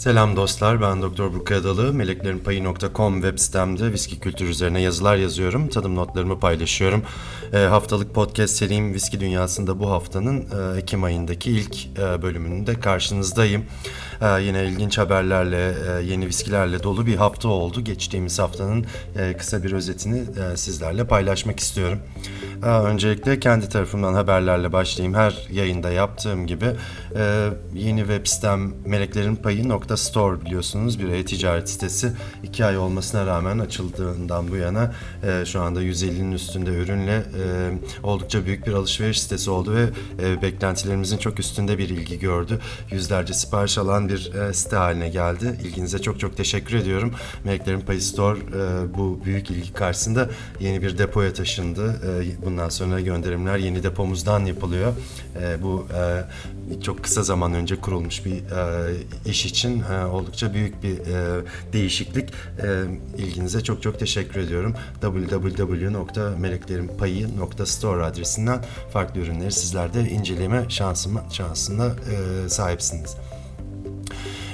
Selam dostlar, ben Doktor Burkay Adalı. Meleklerinpayı.com web sitemde viski kültürü üzerine yazılar yazıyorum. Tadım notlarımı paylaşıyorum. E, haftalık podcast serim Viski Dünyası'nda bu haftanın e, Ekim ayındaki ilk e, bölümünde karşınızdayım. E, yine ilginç haberlerle, e, yeni viskilerle dolu bir hafta oldu. Geçtiğimiz haftanın e, kısa bir özetini e, sizlerle paylaşmak istiyorum. E, öncelikle kendi tarafımdan haberlerle başlayayım. Her yayında yaptığım gibi yeni web sitem meleklerinpayı.store biliyorsunuz bir e-ticaret sitesi. iki ay olmasına rağmen açıldığından bu yana şu anda 150'nin üstünde ürünle oldukça büyük bir alışveriş sitesi oldu ve beklentilerimizin çok üstünde bir ilgi gördü. Yüzlerce sipariş alan bir e, site haline geldi. İlginize çok çok teşekkür ediyorum. Meleklerin Payı Store e, bu büyük ilgi karşısında yeni bir depoya taşındı. E, bundan sonra gönderimler yeni depomuzdan yapılıyor. E, bu e, çok kısa zaman önce kurulmuş bir e, iş için e, oldukça büyük bir e, değişiklik. E, ilginize çok çok teşekkür ediyorum. www.meleklerinpayı.store adresinden farklı ürünleri sizler de inceleme şansıma, şansına e, sahipsiniz.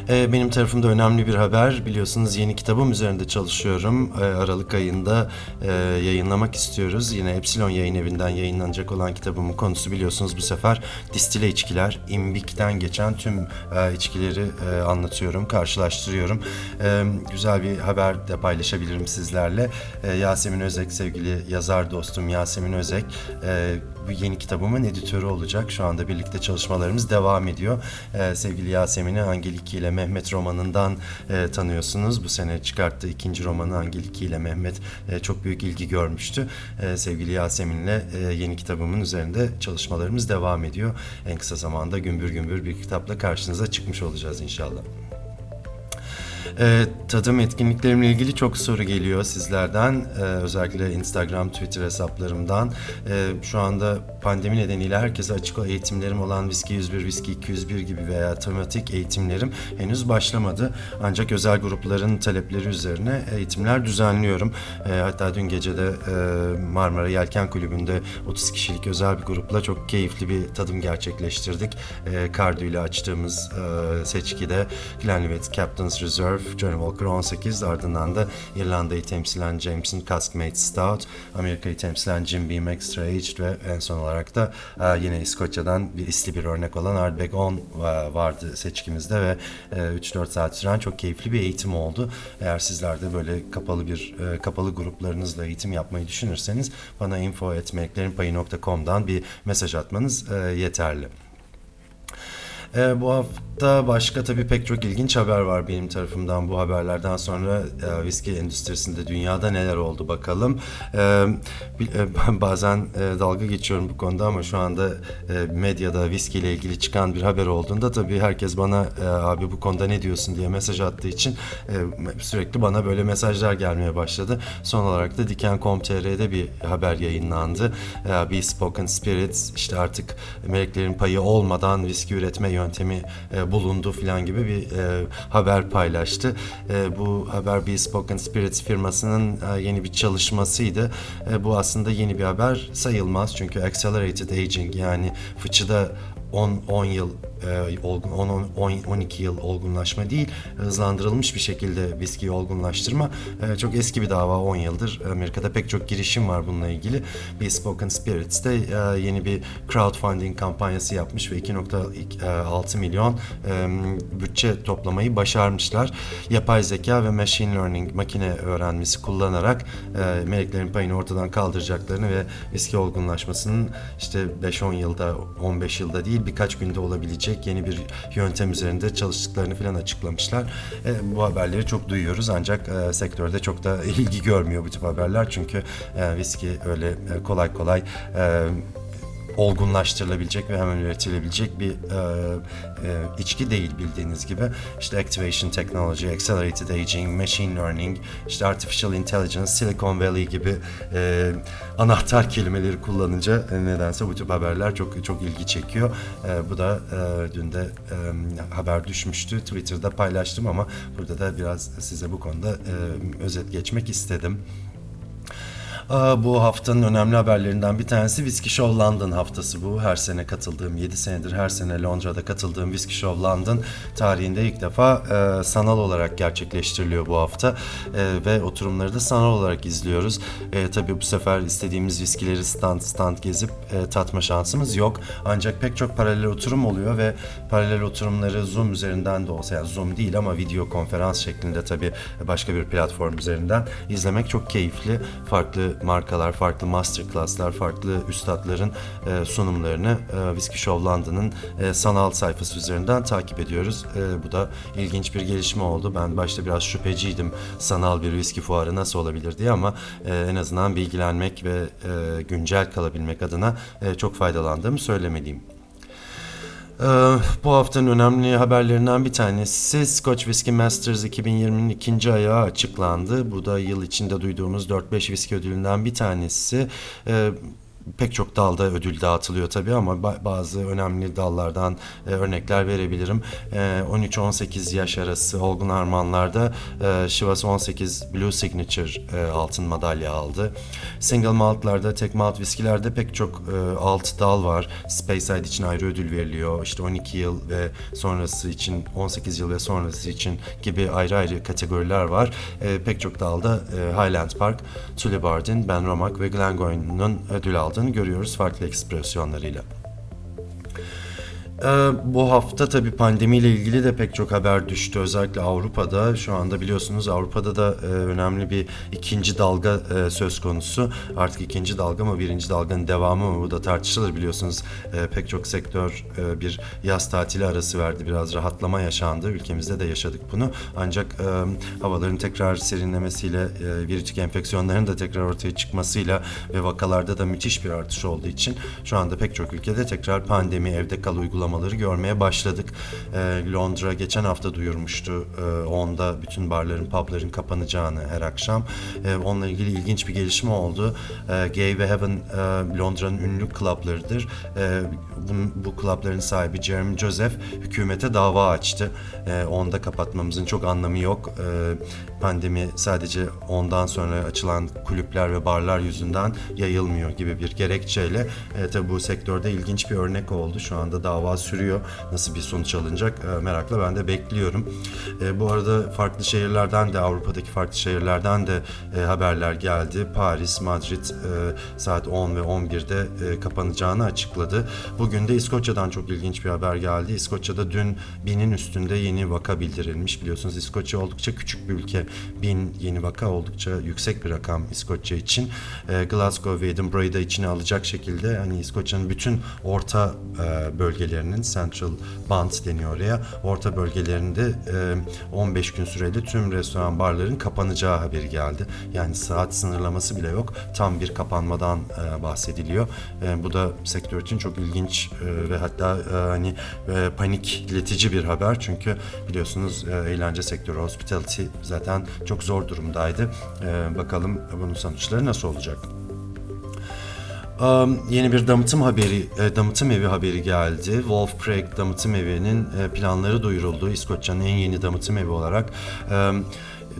Ee, Benim tarafımda önemli bir haber. Biliyorsunuz yeni kitabım üzerinde çalışıyorum. Ee, Aralık ayında e, yayınlamak istiyoruz. Yine Epsilon Yayın Evi'nden yayınlanacak olan kitabımın konusu biliyorsunuz bu sefer distile içkiler. İmbik'ten geçen tüm e, içkileri e, anlatıyorum, karşılaştırıyorum. Ee, Güzel bir haber de paylaşabilirim sizlerle. Yasemin Özek sevgili yazar dostum Yasemin Özek bu yeni kitabımın editörü olacak. Şu anda birlikte çalışmalarımız devam ediyor. Sevgili Yasemin'i Angeliki ile Mehmet romanından e, tanıyorsunuz. Bu sene çıkarttığı ikinci romanı Angeliki ile Mehmet e, çok büyük ilgi görmüştü. E, sevgili Yasemin'le e, yeni kitabımın üzerinde çalışmalarımız devam ediyor. En kısa zamanda gümbür gümbür bir kitapla karşınıza çıkmış olacağız inşallah. E, tadım etkinliklerimle ilgili çok soru geliyor sizlerden. E, özellikle Instagram, Twitter hesaplarımdan. E, şu anda pandemi nedeniyle herkese açık eğitimlerim olan Viski 101, Viski 201 gibi veya tematik eğitimlerim henüz başlamadı. Ancak özel grupların talepleri üzerine eğitimler düzenliyorum. E, hatta dün gece de e, Marmara Yelken Kulübü'nde 30 kişilik özel bir grupla çok keyifli bir tadım gerçekleştirdik. E, Cardu ile açtığımız e, seçkide Glenlivet Captain's Reserve Johnny Walker 18 ardından da İrlanda'yı temsilen Jameson Caskmate Stout, Amerika'yı temsilen Jim Beam Extra Aged ve en son olarak da e, yine İskoçya'dan bir isli bir örnek olan Ardbeg 10 e, vardı seçkimizde ve e, 3-4 saat süren çok keyifli bir eğitim oldu. Eğer sizler de böyle kapalı bir e, kapalı gruplarınızla eğitim yapmayı düşünürseniz bana info.meleklerinpayı.com'dan bir mesaj atmanız e, yeterli. E, bu hafta başka tabii pek çok ilginç haber var benim tarafımdan. Bu haberlerden sonra e, viski endüstrisinde dünyada neler oldu bakalım. E, e, bazen e, dalga geçiyorum bu konuda ama şu anda e, medyada viski ile ilgili çıkan bir haber olduğunda tabii herkes bana e, abi bu konuda ne diyorsun diye mesaj attığı için e, sürekli bana böyle mesajlar gelmeye başladı. Son olarak da Diken.com.tr'de bir haber yayınlandı. E, Bespoken Spirits işte artık meleklerin payı olmadan viski üretme yöntemi e, bulundu filan gibi bir e, haber paylaştı. E, bu haber Bespoken Spirits firmasının e, yeni bir çalışmasıydı. E, bu aslında yeni bir haber sayılmaz çünkü Accelerated Aging yani fıçıda 10 10 yıl e, olgun 10 10 12 yıl olgunlaşma değil hızlandırılmış bir şekilde viskiyi olgunlaştırma. E, çok eski bir dava 10 yıldır. Amerika'da pek çok girişim var bununla ilgili. Bespoken Spirits de e, yeni bir crowdfunding kampanyası yapmış ve 2.6 milyon e, bütçe toplamayı başarmışlar. Yapay zeka ve machine learning makine öğrenmesi kullanarak e, meleklerin payını ortadan kaldıracaklarını ve viski olgunlaşmasının işte 5-10 yılda 15 yılda değil birkaç günde olabilecek yeni bir yöntem üzerinde çalıştıklarını falan açıklamışlar. E, bu haberleri çok duyuyoruz ancak e, sektörde çok da ilgi görmüyor bu tip haberler çünkü e, viski öyle e, kolay kolay e, olgunlaştırılabilecek ve hemen üretilebilecek bir e, e, içki değil bildiğiniz gibi. İşte Activation Technology, Accelerated Aging, Machine Learning, işte Artificial Intelligence, Silicon Valley gibi e, anahtar kelimeleri kullanınca e, nedense bu tip haberler çok çok ilgi çekiyor. E, bu da e, dün de e, haber düşmüştü. Twitter'da paylaştım ama burada da biraz size bu konuda e, özet geçmek istedim. Bu haftanın önemli haberlerinden bir tanesi Whiskey Show London haftası bu. Her sene katıldığım, 7 senedir her sene Londra'da katıldığım Whiskey Show London tarihinde ilk defa e, sanal olarak gerçekleştiriliyor bu hafta. E, ve oturumları da sanal olarak izliyoruz. E, tabii bu sefer istediğimiz viskileri stand stand gezip e, tatma şansımız yok. Ancak pek çok paralel oturum oluyor ve paralel oturumları Zoom üzerinden de olsa, yani Zoom değil ama video konferans şeklinde tabii başka bir platform üzerinden izlemek çok keyifli. Farklı markalar, farklı masterclasslar, farklı üstadların e, sunumlarını e, Whiskey Show London'ın e, sanal sayfası üzerinden takip ediyoruz. E, bu da ilginç bir gelişme oldu. Ben başta biraz şüpheciydim sanal bir viski fuarı nasıl olabilir diye ama e, en azından bilgilenmek ve e, güncel kalabilmek adına e, çok faydalandığımı söylemeliyim. Ee, bu haftanın önemli haberlerinden bir tanesi Scotch Whisky Masters 2020'nin ikinci ayağı açıklandı. Bu da yıl içinde duyduğumuz 4-5 viski ödülünden bir tanesi. Ee, pek çok dalda ödül dağıtılıyor tabii ama ba- bazı önemli dallardan e, örnekler verebilirim. E, 13-18 yaş arası olgun harmanlarda e, Chivas 18 Blue Signature e, altın madalya aldı. Single maltlarda, tek malt viskilerde pek çok e, alt dal var. Speyside için ayrı ödül veriliyor. İşte 12 yıl ve sonrası için, 18 yıl ve sonrası için gibi ayrı ayrı kategoriler var. E, pek çok dalda e, Highland Park, Tullibardine, Benromach ve Glengoyne'un ödül aldığını görüyoruz farklı ekspresyonlarıyla. Ee, bu hafta tabii pandemiyle ilgili de pek çok haber düştü. Özellikle Avrupa'da. Şu anda biliyorsunuz Avrupa'da da e, önemli bir ikinci dalga e, söz konusu. Artık ikinci dalga mı birinci dalganın devamı mı bu da tartışılır biliyorsunuz. E, pek çok sektör e, bir yaz tatili arası verdi. Biraz rahatlama yaşandı. Ülkemizde de yaşadık bunu. Ancak e, havaların tekrar serinlemesiyle e, virütik enfeksiyonların da tekrar ortaya çıkmasıyla ve vakalarda da müthiş bir artış olduğu için şu anda pek çok ülkede tekrar pandemi, evde kal uygulamaları görmeye başladık. E, Londra geçen hafta duyurmuştu. E, onda bütün barların, pubların kapanacağını her akşam. E, onunla ilgili ilginç bir gelişme oldu. E, Gay ve Heaven e, Londra'nın ünlü klaplarıdır. E, bu, bu klapların sahibi Jeremy Joseph hükümete dava açtı. E, onda kapatmamızın çok anlamı yok. E, pandemi sadece ondan sonra açılan kulüpler ve barlar yüzünden yayılmıyor gibi bir gerekçeyle. E, tabi bu sektörde ilginç bir örnek oldu. Şu anda dava sürüyor. Nasıl bir sonuç alınacak e, merakla ben de bekliyorum. E, bu arada farklı şehirlerden de Avrupa'daki farklı şehirlerden de e, haberler geldi. Paris, Madrid saat 10 ve 11'de e, kapanacağını açıkladı. Bugün de İskoçya'dan çok ilginç bir haber geldi. İskoçya'da dün binin üstünde yeni vaka bildirilmiş. Biliyorsunuz İskoçya oldukça küçük bir ülke. Bin yeni vaka oldukça yüksek bir rakam İskoçya için. Glasgow ve Edinburgh'ı da içine alacak şekilde hani İskoçya'nın bütün orta e, bölgelerinin Central Band deniyor oraya. Orta bölgelerinde e, 15 gün süreli tüm restoran barların kapanacağı haberi geldi. Yani saat sınırlaması bile yok. Tam bir kapanmadan e, bahsediliyor. E, bu da sektör için çok ilginç e, ve hatta e, hani e, panikletici bir haber. Çünkü biliyorsunuz e, eğlence sektörü, hospitality zaten çok zor durumdaydı. E, bakalım bunun sonuçları nasıl olacak? Um, yeni bir damıtım haberi, e, damıtım evi haberi geldi. Wolf Creek damıtım evinin e, planları duyuruldu. İskoçya'nın en yeni damıtım evi olarak. Um,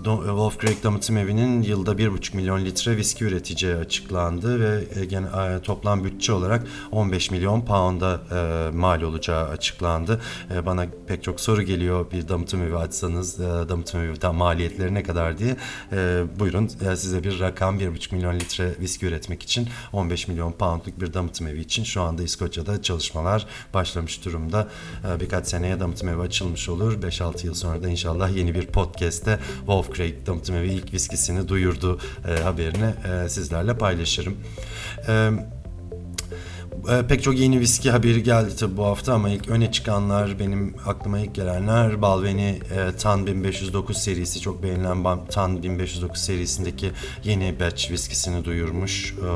Do- Wolf Creek Damıtım Evi'nin yılda 1,5 milyon litre viski üreteceği açıklandı ve e, gene, toplam bütçe olarak 15 milyon pound'a e, mal olacağı açıklandı. E, bana pek çok soru geliyor bir damıtım evi açsanız e, damıtım evi maliyetleri ne kadar diye. E, buyurun e, size bir rakam 1,5 milyon litre viski üretmek için 15 milyon poundluk bir damıtım evi için şu anda İskoçya'da çalışmalar başlamış durumda. E, birkaç seneye damıtım evi açılmış olur. 5-6 yıl sonra da inşallah yeni bir podcast'te Wolf Creek Damıtım Evi ilk viskisini duyurdu e, haberini e, sizlerle paylaşırım. E, e, pek çok yeni viski haberi geldi tabi bu hafta ama ilk öne çıkanlar benim aklıma ilk gelenler Balvenie e, Tan 1509 serisi çok beğenilen Tan 1509 serisindeki yeni batch viskisini duyurmuş. E,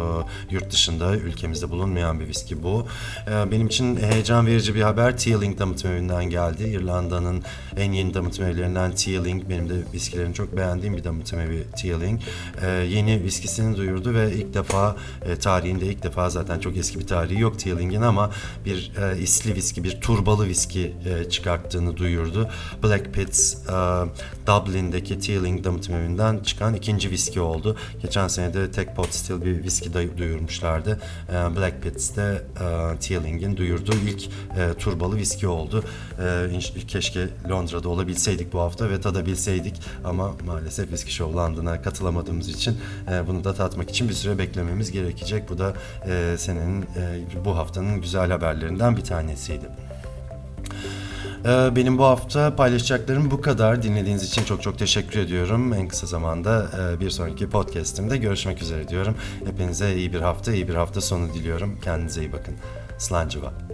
yurt dışında ülkemizde bulunmayan bir viski bu. E, benim için heyecan verici bir haber Teeling damıtım evinden geldi. İrlanda'nın en yeni damıtım evlerinden Teeling benim de viskilerini çok beğendiğim bir damıtım evi Teeling. E, yeni viskisini duyurdu ve ilk defa e, tarihinde ilk defa zaten çok eski bir tarihi yok Tealing'in ama bir e, isli viski, bir turbalı viski e, çıkarttığını duyurdu. Black Pits e, Dublin'deki Tealing damıtım evinden çıkan ikinci viski oldu. Geçen sene de Tek Pot Still bir viski duyurmuşlardı. E, Black Pits de e, Tealing'in duyurduğu ilk e, turbalı viski oldu. E, keşke Londra'da olabilseydik bu hafta ve tadabilseydik ama maalesef Viski Show London'a katılamadığımız için e, bunu da tatmak için bir süre beklememiz gerekecek. Bu da e, senenin e, bu haftanın güzel haberlerinden bir tanesiydi. Ee, Benim bu hafta paylaşacaklarım bu kadar. Dinlediğiniz için çok çok teşekkür ediyorum. En kısa zamanda e, bir sonraki podcastimde görüşmek üzere diyorum. Hepinize iyi bir hafta, iyi bir hafta sonu diliyorum. Kendinize iyi bakın. Slancıva.